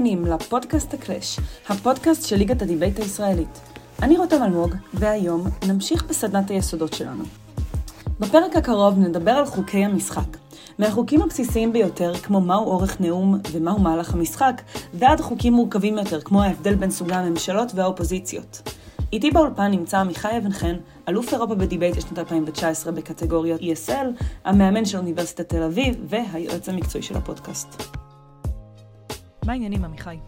מאזינים לפודקאסט הקלאש, הפודקאסט של ליגת הדיבייט הישראלית. אני רותם אלמוג, והיום נמשיך בסדנת היסודות שלנו. בפרק הקרוב נדבר על חוקי המשחק. מהחוקים הבסיסיים ביותר, כמו מהו אורך נאום ומהו מהלך המשחק, ועד חוקים מורכבים יותר, כמו ההבדל בין סוגי הממשלות והאופוזיציות. איתי באולפן נמצא עמיחי אבן חן, אלוף אירופה בדיבייט לשנת 2019 בקטגוריית ESL, המאמן של אוניברסיטת תל אביב והיועץ המקצועי של הפודקאסט. מה העניינים, עמיחי?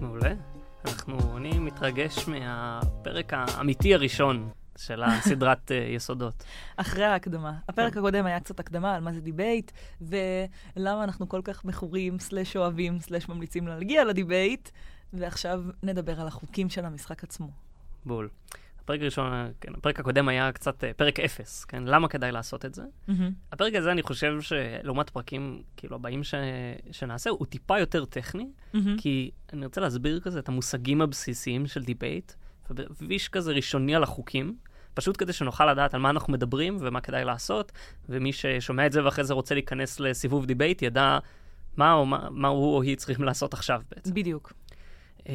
מעולה. אנחנו, אני מתרגש מהפרק האמיתי הראשון של הסדרת אה, יסודות. אחרי ההקדמה. הפרק. הקודם היה קצת הקדמה על מה זה דיבייט, ולמה אנחנו כל כך מכורים, slash אוהבים, slash ממליצים להגיע לדיבייט, ועכשיו נדבר על החוקים של המשחק עצמו. בול. הפרק הראשון, כן, הפרק הקודם היה קצת אה, פרק אפס, כן? למה כדאי לעשות את זה? אמהמ. הפרק הזה, אני חושב שלעומת פרקים, כאילו, הבאים ש... שנעשה, הוא טיפה יותר טכני, אמהמ. כי אני רוצה להסביר כזה את המושגים הבסיסיים של דיבייט, וויש כזה ראשוני על החוקים, פשוט כדי שנוכל לדעת על מה אנחנו מדברים ומה כדאי לעשות, ומי ששומע את זה ואחרי זה רוצה להיכנס לסיבוב דיבייט, ידע מה, או מה, מה הוא או היא צריכים לעשות עכשיו בעצם. בדיוק. אה,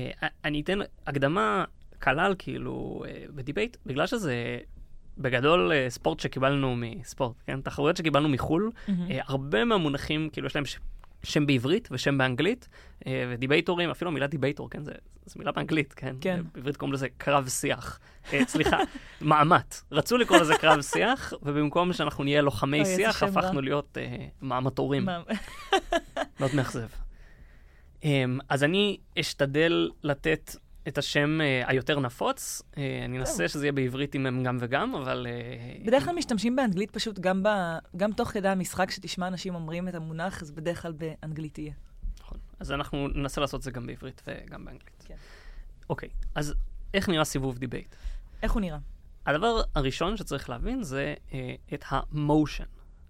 אני אתן הקדמה כללית כאילו אה, בדיבייט, בגלל שזה בגדול אה, ספורט שקיבלנו מספורט, כן? תחרויות שקיבלנו מחו"ל, אמהמ. הרבה מהמונחים, כאילו יש להם ש... שם בעברית ושם באנגלית, ודיבייטורים, אפילו המילה דיבייטור, כן? זה, זה מילה באנגלית, כן? כן. בעברית קוראים לזה קרב שיח. סליחה, מאמת. רצו לקרוא לזה קרב שיח, ובמקום שאנחנו נהיה לוחמי שיח, הפכנו להיות מאמתורים. מאוד מאכזב. אמ, אז אני אשתדל לתת את השם uh, היותר נפוץ. Uh, אני אנסה שזה יהיה בעברית אם הם גם וגם, אבל... אה, בדרך כלל משתמשים באנגלית פשוט גם, ב, גם תוך כדי המשחק, כשתשמע אנשים אומרים את המונח, אז בדרך כלל באנגלית יהיה. נכון. אז אנחנו ננסה לעשות את זה גם בעברית וגם באנגלית. כן. אוקיי, אז איך נראה סיבוב דיבייט? איך הוא נראה? הדבר הראשון שצריך להבין זה אה, את ה motion.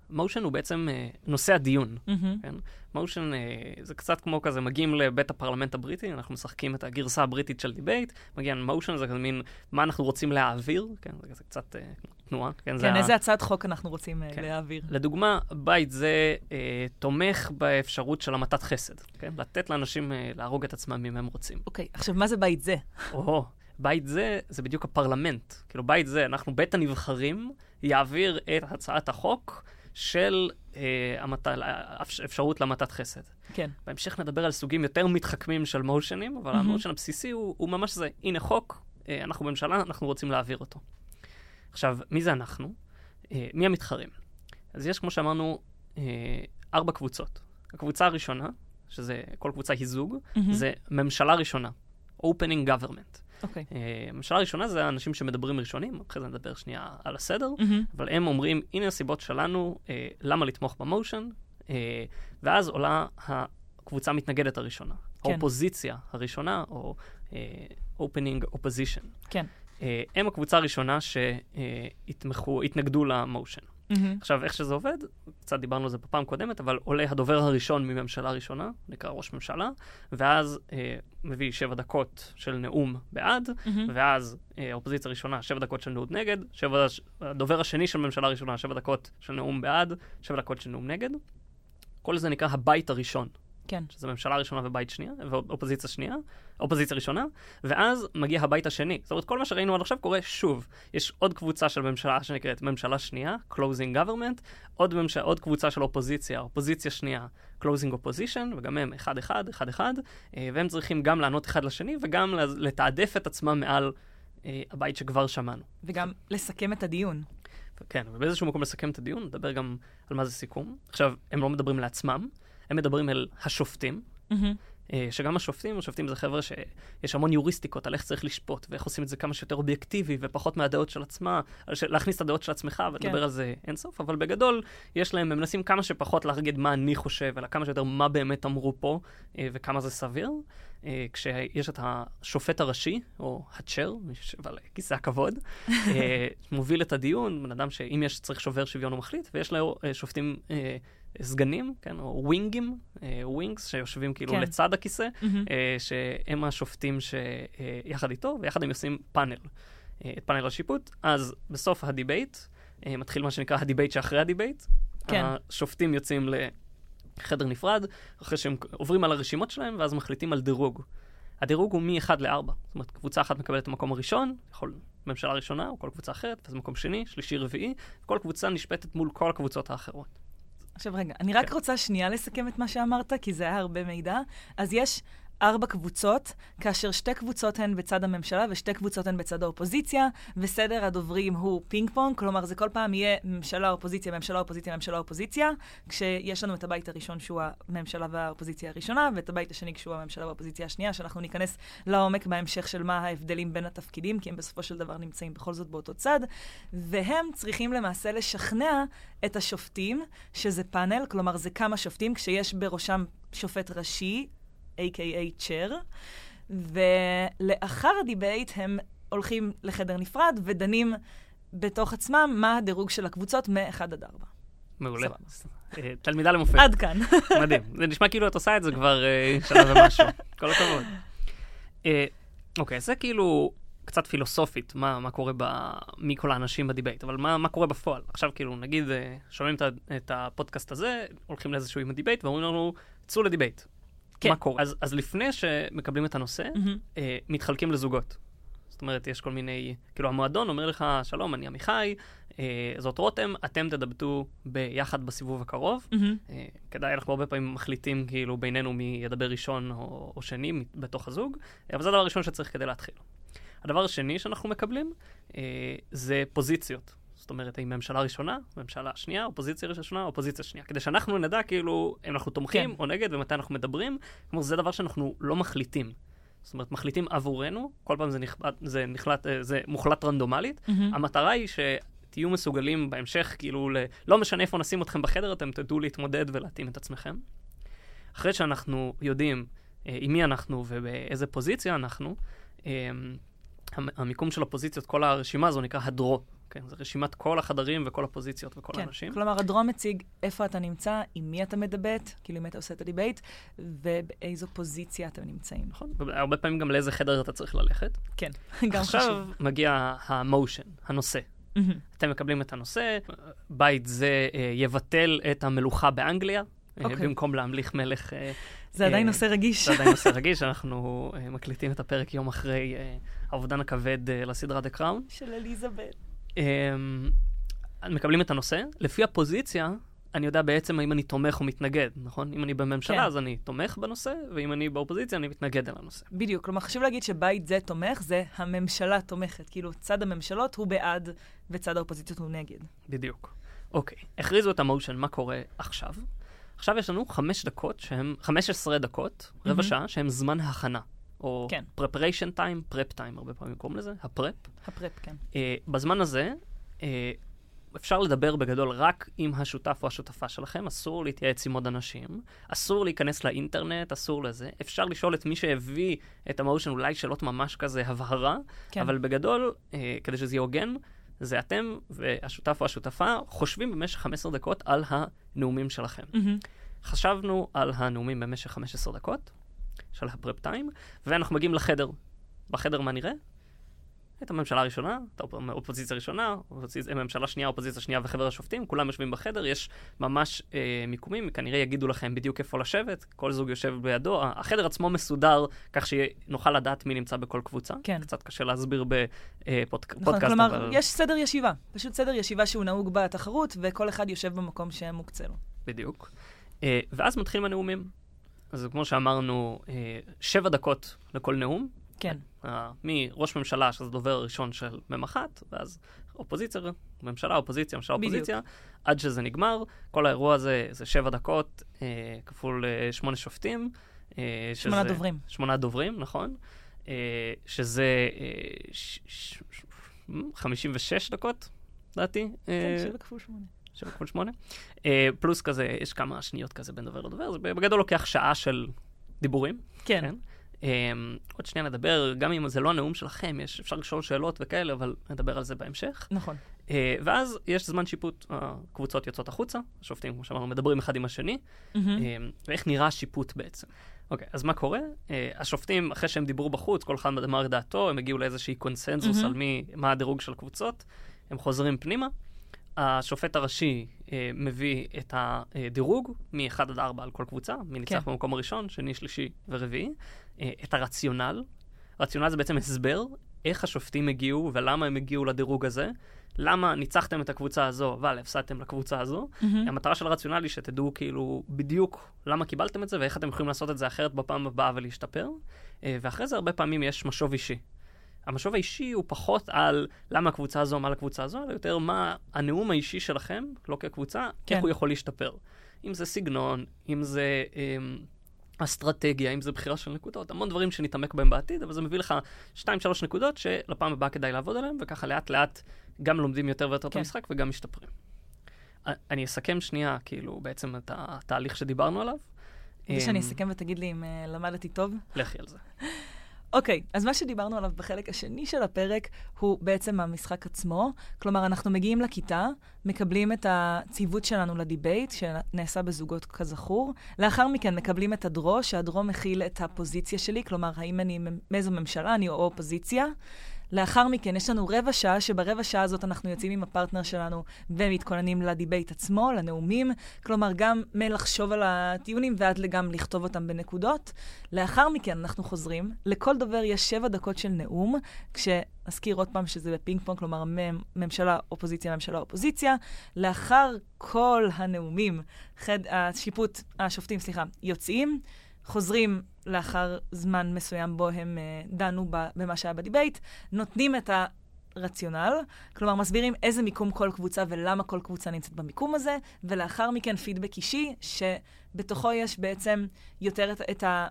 motion הוא בעצם אה, נושא הדיון. אמהמ. כן? motion אה, זה קצת כמו כזה, מגיעים לבית הפרלמנט הבריטי, אנחנו משחקים את הגרסה הבריטית של דיבייט, מגיע motion, זה כזה מין, מה אנחנו רוצים להעביר, כן? זה, זה קצת uh, תנועה. כן, כן איזה ה... הצעת חוק אנחנו רוצים כן. להעביר. לדוגמה, בית זה uh, תומך באפשרות של המתת חסד, כן? לתת לאנשים uh, להרוג את עצמם אם הם רוצים. אוקיי, okay, עכשיו, מה זה בית זה? או, בית זה, זה בדיוק הפרלמנט. כאילו, בית זה, אנחנו, בית הנבחרים, יעביר את הצעת החוק. של אה, המת... אפשרות להמתת חסד. כן. בהמשך נדבר על סוגים יותר מתחכמים של מושנים, אבל mm-hmm. המושן הבסיסי הוא, הוא ממש זה, הנה חוק, אה, אנחנו ממשלה, אנחנו רוצים להעביר אותו. עכשיו, מי זה אנחנו? אה, מי המתחרים? אז יש, כמו שאמרנו, אה, ארבע קבוצות. הקבוצה הראשונה, שזה, כל קבוצה היא זוג, mm-hmm. זה ממשלה ראשונה, Opening Government. אוקיי. Okay. Uh, המשל הראשונה זה האנשים שמדברים ראשונים, אחרי זה נדבר שנייה על הסדר, mm-hmm. אבל הם אומרים, הנה הסיבות שלנו, uh, למה לתמוך במושן, uh, ואז עולה הקבוצה המתנגדת הראשונה, כן. האופוזיציה הראשונה, או uh, opening opposition. כן. Uh, הם הקבוצה הראשונה שהתנגדו למושן. Mm-hmm. עכשיו, איך שזה עובד, קצת דיברנו על זה בפעם קודמת, אבל עולה הדובר הראשון מממשלה ראשונה, נקרא ראש ממשלה, ואז אה, מביא שבע דקות של נאום בעד, mm-hmm. ואז אה, אופוזיציה ראשונה, שבע דקות של נאום נגד, שבע, הדובר השני של ממשלה ראשונה, שבע דקות של נאום בעד, שבע דקות של נאום נגד. כל זה נקרא הבית הראשון. כן. שזה ממשלה ראשונה ובית שנייה, ואופוזיציה שנייה, אופוזיציה ראשונה, ואז מגיע הבית השני. זאת אומרת, כל מה שראינו עד עכשיו קורה שוב. יש עוד קבוצה של ממשלה שנקראת ממשלה שנייה, closing government, עוד, ממש... עוד קבוצה של אופוזיציה, אופוזיציה שנייה, closing opposition, וגם הם אחד-אחד, אחד-אחד, אה, והם צריכים גם לענות אחד לשני, וגם לתעדף את עצמם מעל אה, הבית שכבר שמענו. וגם לסכם את הדיון. כן, ובאיזשהו מקום לסכם את הדיון, נדבר גם על מה זה סיכום. עכשיו, הם לא מדברים לעצמם, הם מדברים אל השופטים, mm-hmm. שגם השופטים, השופטים זה חבר'ה שיש המון יוריסטיקות על איך צריך לשפוט, ואיך עושים את זה כמה שיותר אובייקטיבי, ופחות מהדעות של עצמה, להכניס את הדעות של עצמך ולדבר כן. על זה אינסוף, אבל בגדול, יש להם, הם מנסים כמה שפחות להגיד מה אני חושב, אלא כמה שיותר מה באמת אמרו פה, אה, וכמה זה סביר. כשיש את השופט הראשי, או הצ'ר, מי שיושב על כיסא הכבוד, מוביל את הדיון, בן אדם שאם יש, צריך שובר שוויון הוא מחליט, ויש לו שופטים סגנים, כן, או wing ים, wings, אה, שיושבים כאילו כן. לצד הכיסא, אמהמ. שהם השופטים שיחד איתו, ויחד הם עושים פאנל, אה, את פאנל השיפוט. אז בסוף הדיבייט, מתחיל מה שנקרא הדיבייט שאחרי הדיבייט. כן. השופטים יוצאים חדר נפרד, אחרי שהם עוברים על הרשימות שלהם, ואז מחליטים על דירוג. הדירוג הוא מ-1 ל-4. זאת אומרת, קבוצה אחת מקבלת את המקום הראשון, יכול ממשלה ראשונה או כל קבוצה אחרת, ואז מקום שני, שלישי, רביעי, וכל קבוצה נשפטת מול כל הקבוצות האחרות. עכשיו רגע, אני רק כן. רוצה שנייה לסכם את מה שאמרת, כי זה היה הרבה מידע. אז יש ארבע קבוצות, כאשר שתי קבוצות הן בצד הממשלה ושתי קבוצות הן בצד האופוזיציה, וסדר הדוברים הוא פינג פונג, כלומר זה כל פעם יהיה ממשלה, אופוזיציה, ממשלה, אופוזיציה, ממשלה, אופוזיציה, כשיש לנו את הבית הראשון שהוא הממשלה והאופוזיציה הראשונה, ואת הבית השני כשהוא הממשלה והאופוזיציה השנייה, שאנחנו ניכנס לעומק בהמשך של מה ההבדלים בין התפקידים, כי הם בסופו של דבר נמצאים בכל זאת באותו צד, והם צריכים למעשה לשכנע את השופטים, שזה פאנל, כלומר זה כמה שופטים, כשיש בראשם שופט ראשי, a.k.a. chair, ולאחר הדיבייט הם הולכים לחדר נפרד ודנים בתוך עצמם מה הדירוג של הקבוצות מ-1 עד 4. מעולה. אה, תלמידה למופת. עד כאן. מדהים. זה נשמע כאילו את עושה את זה כבר אה, שנה ומשהו. כל הכבוד. אה, אוקיי, זה כאילו קצת פילוסופית, מה, מה קורה ב... מכל האנשים בדיבייט, אבל מה, מה קורה בפועל? עכשיו כאילו, נגיד, שומעים את, את הפודקאסט הזה, הולכים לאיזשהו מועדון דיבייט, ואומרים לנו, צאו לדיבייט. כן. מה קורה? אז, אז לפני שמקבלים את הנושא, מהמם. אה, מתחלקים לזוגות. זאת אומרת, יש כל מיני, כאילו המועדון אומר לך, שלום, אני עמיחי, אה, זאת רותם, אתם תדבטו ביחד בסיבוב הקרוב. מהמם. אה, כדאי, אנחנו הרבה פעמים מחליטים כאילו בינינו מי ידבר ראשון או, או שני בתוך הזוג, אה, אבל זה הדבר הראשון שצריך כדי להתחיל. הדבר השני שאנחנו מקבלים אה, זה פוזיציות. זאת אומרת, האם ממשלה ראשונה, ממשלה שנייה, אופוזיציה ראשונה, אופוזיציה שנייה. כדי שאנחנו נדע כאילו אם אנחנו תומכים כן. או נגד ומתי אנחנו מדברים. כלומר, זה דבר שאנחנו לא מחליטים. זאת אומרת, מחליטים עבורנו, כל פעם זה, נכבד, זה, נחלט, אה, זה מוחלט רנדומלית. מהמם. המטרה היא שתהיו מסוגלים בהמשך, כאילו, ל... לא משנה איפה נשים אתכם בחדר, אתם תדעו להתמודד ולהתאים את עצמכם. אחרי שאנחנו יודעים אה, עם מי אנחנו ובאיזה פוזיציה אנחנו, אה, המ- המיקום של הפוזיציות, כל הרשימה הזו נקרא ה draw. כן, זה רשימת כל החדרים וכל הפוזיציות וכל כן, האנשים. כלומר, ה draw מציג איפה אתה נמצא, עם מי אתה מדבט, כאילו מי אתה עושה את הדיבייט, ובאיזו פוזיציה אתם נמצאים. נכון, והרבה פעמים גם לאיזה חדר אתה צריך ללכת. כן, גם עכשיו חשוב. מגיע המושן, הנושא. מהמם. אתם מקבלים את הנושא, בית זה אה, יבטל את המלוכה באנגליה, אה, אוקיי. במקום להמליך מלך. אה, זה עדיין אה, נושא רגיש. זה עדיין נושא רגיש, אנחנו מקליטים את הפרק יום אחרי האובדן הכבד לסדרה The Crown. של אליזבת. אה, מקבלים את הנושא, לפי הפוזיציה, אני יודע בעצם האם אני תומך או מתנגד, נכון? אם אני בממשלה, כן. אז אני תומך בנושא, ואם אני באופוזיציה, אני מתנגד על הנושא. בדיוק, כלומר חשוב להגיד שבית זה תומך, זה הממשלה תומכת. כאילו, צד הממשלות הוא בעד וצד האופוזיציות הוא נגד. בדיוק. אוקיי, הכריזו את המושן, מה קורה עכשיו? עכשיו יש לנו חמש דקות שהם, 15 דקות, רבע מהמם. שעה, שהם זמן הכנה. או כן. preparation time, prep time, הרבה פעמים קוראים לזה, הפרפ. הפרפ, כן. אה, בזמן הזה, אה, אפשר לדבר בגדול רק עם השותף או השותפה שלכם, אסור להתייעץ עם עוד אנשים, אסור להיכנס לאינטרנט, אסור לזה. אפשר לשאול את מי שהביא את המושן אולי שאלות ממש כזה הבהרה, כן. אבל בגדול, אה, כדי שזה יהיה הוגן, זה אתם והשותף או השותפה חושבים במשך 15 דקות על הנאומים שלכם. מהמם. חשבנו על הנאומים במשך 15 דקות של הפרפ טיים, ואנחנו מגיעים לחדר. בחדר מה נראה? את הממשלה הראשונה, את האופוזיציה הראשונה, אופוזיציה, ממשלה שנייה, אופוזיציה שנייה וחבר השופטים, כולם יושבים בחדר, יש ממש אה, מיקומים, כנראה יגידו לכם בדיוק איפה לשבת, כל זוג יושב בידו, החדר עצמו מסודר כך שנוכל לדעת מי נמצא בכל קבוצה. כן. קצת קשה להסביר בפודקאסט, נכון, כלומר, אבל... יש סדר ישיבה. פשוט סדר ישיבה שהוא נהוג בתחרות, וכל אחד יושב במקום שמוקצה לו. בדיוק. אה, ואז מתחילים הנאומים. אז כמו שאמרנו, אה, שבע דקות לכל נאום. כן. אה, מראש ממשלה, שזה דובר הראשון של מ"ם אחת, ואז אופוזיציה, ממשלה, אופוזיציה, ממשלה, בדיוק. אופוזיציה, עד שזה נגמר. כל האירוע הזה זה שבע דקות אה, כפול אה, שמונה שופטים. אה, שמונה שזה- דוברים. שמונה דוברים, נכון. אה, שזה אה, ש- ש- ש- 56 דקות, לדעתי. אה, כן, שבע כפול שמונה. שבע כפול שמונה. אה, פלוס כזה, יש כמה שניות כזה בין דובר לדובר, זה בגדול לוקח שעה של דיבורים. כן. כן. Um, עוד שנייה נדבר, גם אם זה לא הנאום שלכם, יש, אפשר לשאול שאלות וכאלה, אבל נדבר על זה בהמשך. נכון. Uh, ואז יש זמן שיפוט, הקבוצות יוצאות החוצה, השופטים, כמו שאמרנו, מדברים אחד עם השני, מהמם. um, ואיך נראה השיפוט בעצם. אוקיי, אז מה קורה? Uh, השופטים, אחרי שהם דיברו בחוץ, כל אחד אמר את דעתו, הם הגיעו לאיזושהי קונסנזוס מהמם. על מי, מה הדירוג של הקבוצות, הם חוזרים פנימה, השופט הראשי אה, מביא את הדירוג מ-1 עד 4 על כל קבוצה, מי ניצח כן. במקום הראשון, שני, שלישי ורביעי. אה, את הרציונל. רציונל זה בעצם הסבר איך השופטים הגיעו ולמה הם הגיעו לדירוג הזה. למה ניצחתם את הקבוצה הזו, אבל הפסדתם לקבוצה הזו. Mm-hmm. המטרה של הרציונל היא שתדעו כאילו בדיוק למה קיבלתם את זה ואיך אתם יכולים לעשות את זה אחרת בפעם הבאה ולהשתפר. אה, ואחרי זה הרבה פעמים יש משוב אישי. המשוב האישי הוא פחות על למה הקבוצה הזו, מה לקבוצה הזו, אלא יותר מה הנאום האישי שלכם, לא כקבוצה, כן. איך הוא יכול להשתפר. אם זה סגנון, אם זה אה, אסטרטגיה, אם זה בחירה של נקודות, המון דברים שנתעמק בהם בעתיד, אבל זה מביא לך 2-3 נקודות שלפעם הבאה כדאי לעבוד עליהן, וככה לאט לאט גם לומדים יותר ויותר כן. את המשחק וגם משתפרים. אני אסכם שנייה, כאילו, בעצם את התהליך שדיברנו עליו. רוצה שאני אמ, אסכם ותגיד לי אם uh, למדתי טוב? לכי על זה. אוקיי, okay, אז מה שדיברנו עליו בחלק השני של הפרק הוא בעצם המשחק עצמו. כלומר, אנחנו מגיעים לכיתה, מקבלים את הציוות שלנו לדיבייט, שנעשה בזוגות כזכור. לאחר מכן מקבלים את ה draw, שה draw מכיל את הפוזיציה שלי, כלומר, האם אני מאיזו ממשלה, אני או אופוזיציה. לאחר מכן יש לנו רבע שעה, שברבע שעה הזאת אנחנו יוצאים עם הפרטנר שלנו ומתכוננים לדיבייט עצמו, לנאומים. כלומר, גם מלחשוב על הטיעונים ועד גם לכתוב אותם בנקודות. לאחר מכן אנחנו חוזרים. לכל דובר יש שבע דקות של נאום, כשאזכיר עוד פעם שזה בפינג פונג, כלומר, ממשלה, אופוזיציה, ממשלה, אופוזיציה. לאחר כל הנאומים, חד, השיפוט, השופטים, סליחה, יוצאים. חוזרים לאחר זמן מסוים בו הם אה, דנו במה שהיה בדיבייט, נותנים את הרציונל, כלומר מסבירים איזה מיקום כל קבוצה ולמה כל קבוצה נמצאת במיקום הזה, ולאחר מכן פידבק אישי, שבתוכו יש בעצם יותר את, את ה...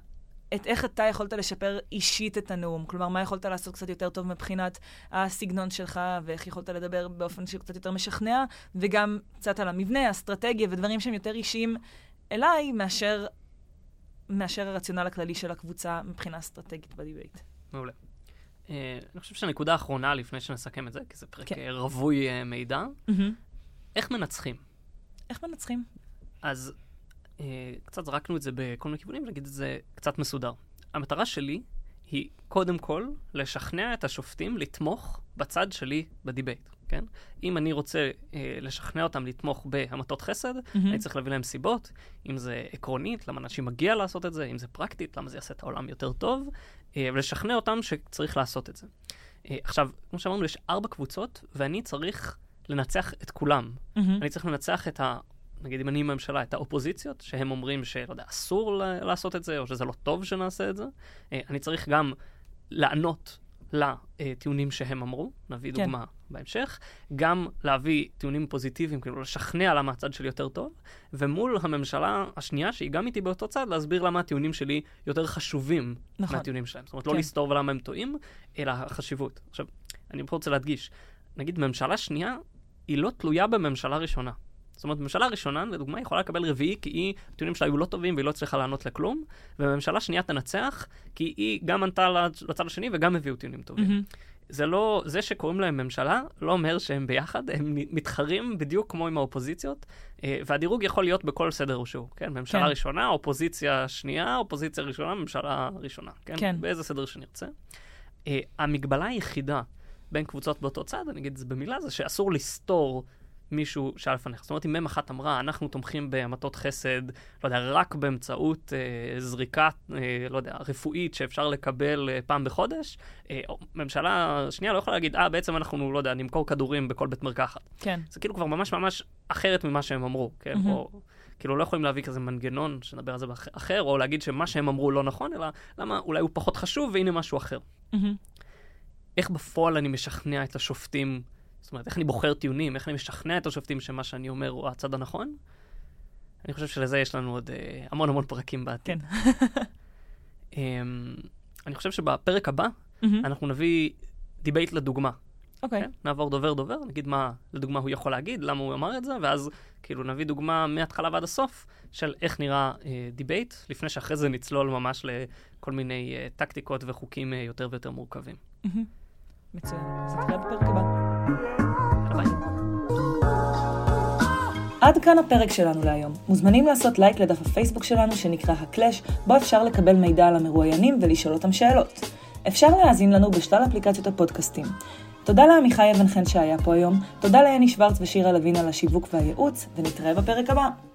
את איך אתה יכולת לשפר אישית את הנאום. כלומר, מה יכולת לעשות קצת יותר טוב מבחינת הסגנון שלך, ואיך יכולת לדבר באופן שהוא קצת יותר משכנע, וגם קצת על המבנה, האסטרטגיה ודברים שהם יותר אישיים אליי, מאשר מאשר הרציונל הכללי של הקבוצה מבחינה אסטרטגית בדיבייט. מעולה. Uh, אני חושב שהנקודה האחרונה, לפני שנסכם את זה, כי זה פרק כן. רווי uh, מידע, mm-hmm. איך מנצחים? איך מנצחים? אז uh, קצת זרקנו את זה בכל מיני כיוונים, נגיד את זה קצת מסודר. המטרה שלי היא קודם כל לשכנע את השופטים לתמוך בצד שלי בדיבייט. כן? אם אני רוצה אה, לשכנע אותם לתמוך בהמתות חסד, mm-hmm. אני צריך להביא להם סיבות, אם זה עקרונית, למה אנשים מגיע לעשות את זה, אם זה פרקטית, למה זה יעשה את העולם יותר טוב, אה, ולשכנע אותם שצריך לעשות את זה. אה, עכשיו, כמו שאמרנו, יש ארבע קבוצות, ואני צריך לנצח את כולם. Mm-hmm. אני צריך לנצח את ה... נגיד אם אני עם הממשלה, את האופוזיציות, שהם אומרים שלא יודע, אסור לעשות את זה, או שזה לא טוב שנעשה את זה. אה, אני צריך גם לענות לטיעונים שהם אמרו, נביא כן. דוגמה בהמשך, גם להביא טיעונים פוזיטיביים, כאילו לשכנע למה הצד שלי יותר טוב, ומול הממשלה השנייה, שהיא גם איתי באותו צד, להסביר למה הטיעונים שלי יותר חשובים נכון. מהטיעונים שלהם. זאת אומרת, לא כן. לא לסתור ולמה הם טועים, אלא החשיבות. עכשיו, אני פה רוצה להדגיש, נגיד ממשלה שנייה, היא לא תלויה בממשלה ראשונה. זאת אומרת, ממשלה ראשונה, לדוגמה, יכולה לקבל רביעי כי היא, הטיעונים שלה היו לא טובים והיא לא הצליחה לענות לכלום, וממשלה שנייה תנצח כי היא גם ענתה לצד השני וגם הביאו טיעונים טובים. Mm-hmm. זה לא, זה שקוראים להם ממשלה, לא אומר שהם ביחד, הם מתחרים בדיוק כמו עם האופוזיציות, אה, והדירוג יכול להיות בכל סדר שהוא, כן? ממשלה כן. ראשונה, אופוזיציה שנייה, אופוזיציה ראשונה, ממשלה ראשונה, כן? כן. באיזה סדר שנרצה. אה, המגבלה היחידה בין קבוצות באותו צד, אני אגיד את זה במילה, זה שאסור לסתור מישהו שהיה לפניך. זאת אומרת, אם מ' אחת אמרה, אנחנו תומכים בהמתות חסד, לא יודע, רק באמצעות אה, זריקה, אה, לא יודע, רפואית שאפשר לקבל אה, פעם בחודש, אה, ממשלה שנייה לא יכולה להגיד, אה, בעצם אנחנו, לא יודע, נמכור כדורים בכל בית מרקחת. כן. זה כאילו כבר ממש ממש אחרת ממה שהם אמרו, כן? Mm-hmm. או, כאילו לא יכולים להביא כזה מנגנון, שנדבר על זה אחר, או להגיד שמה שהם אמרו לא נכון, אלא למה אולי הוא פחות חשוב והנה משהו אחר. אמהמ. איך בפועל אני משכנע את השופטים זאת אומרת, איך אני בוחר טיעונים, איך אני משכנע את השופטים שמה שאני אומר הוא הצד הנכון. אני חושב שלזה יש לנו עוד אה, המון המון פרקים בעתיד. כן. אממ, אני חושב שבפרק הבא אמהמ. אנחנו נביא דיבייט לדוגמה. אוקיי. אוקיי. כן? נעבור דובר דובר, נגיד מה לדוגמה הוא יכול להגיד, למה הוא אמר את זה, ואז כאילו נביא דוגמה מההתחלה ועד הסוף של איך נראה אה, debate, לפני שאחרי זה נצלול ממש לכל מיני אה, טקטיקות וחוקים אה, יותר ויותר מורכבים. Mm-hmm. מצוין. אז נתחיל בפרק הבא. עד כאן הפרק שלנו להיום. מוזמנים לעשות לייק לדף הפייסבוק שלנו שנקרא הקלאש, בו אפשר לקבל מידע על המרואיינים ולשאול אותם שאלות. אפשר להאזין לנו בשלל אפליקציות הפודקאסטים. תודה לעמיחי אבן חן שהיה פה היום, תודה ליני שוורץ ושירה לוין על השיווק והייעוץ, ונתראה בפרק הבא.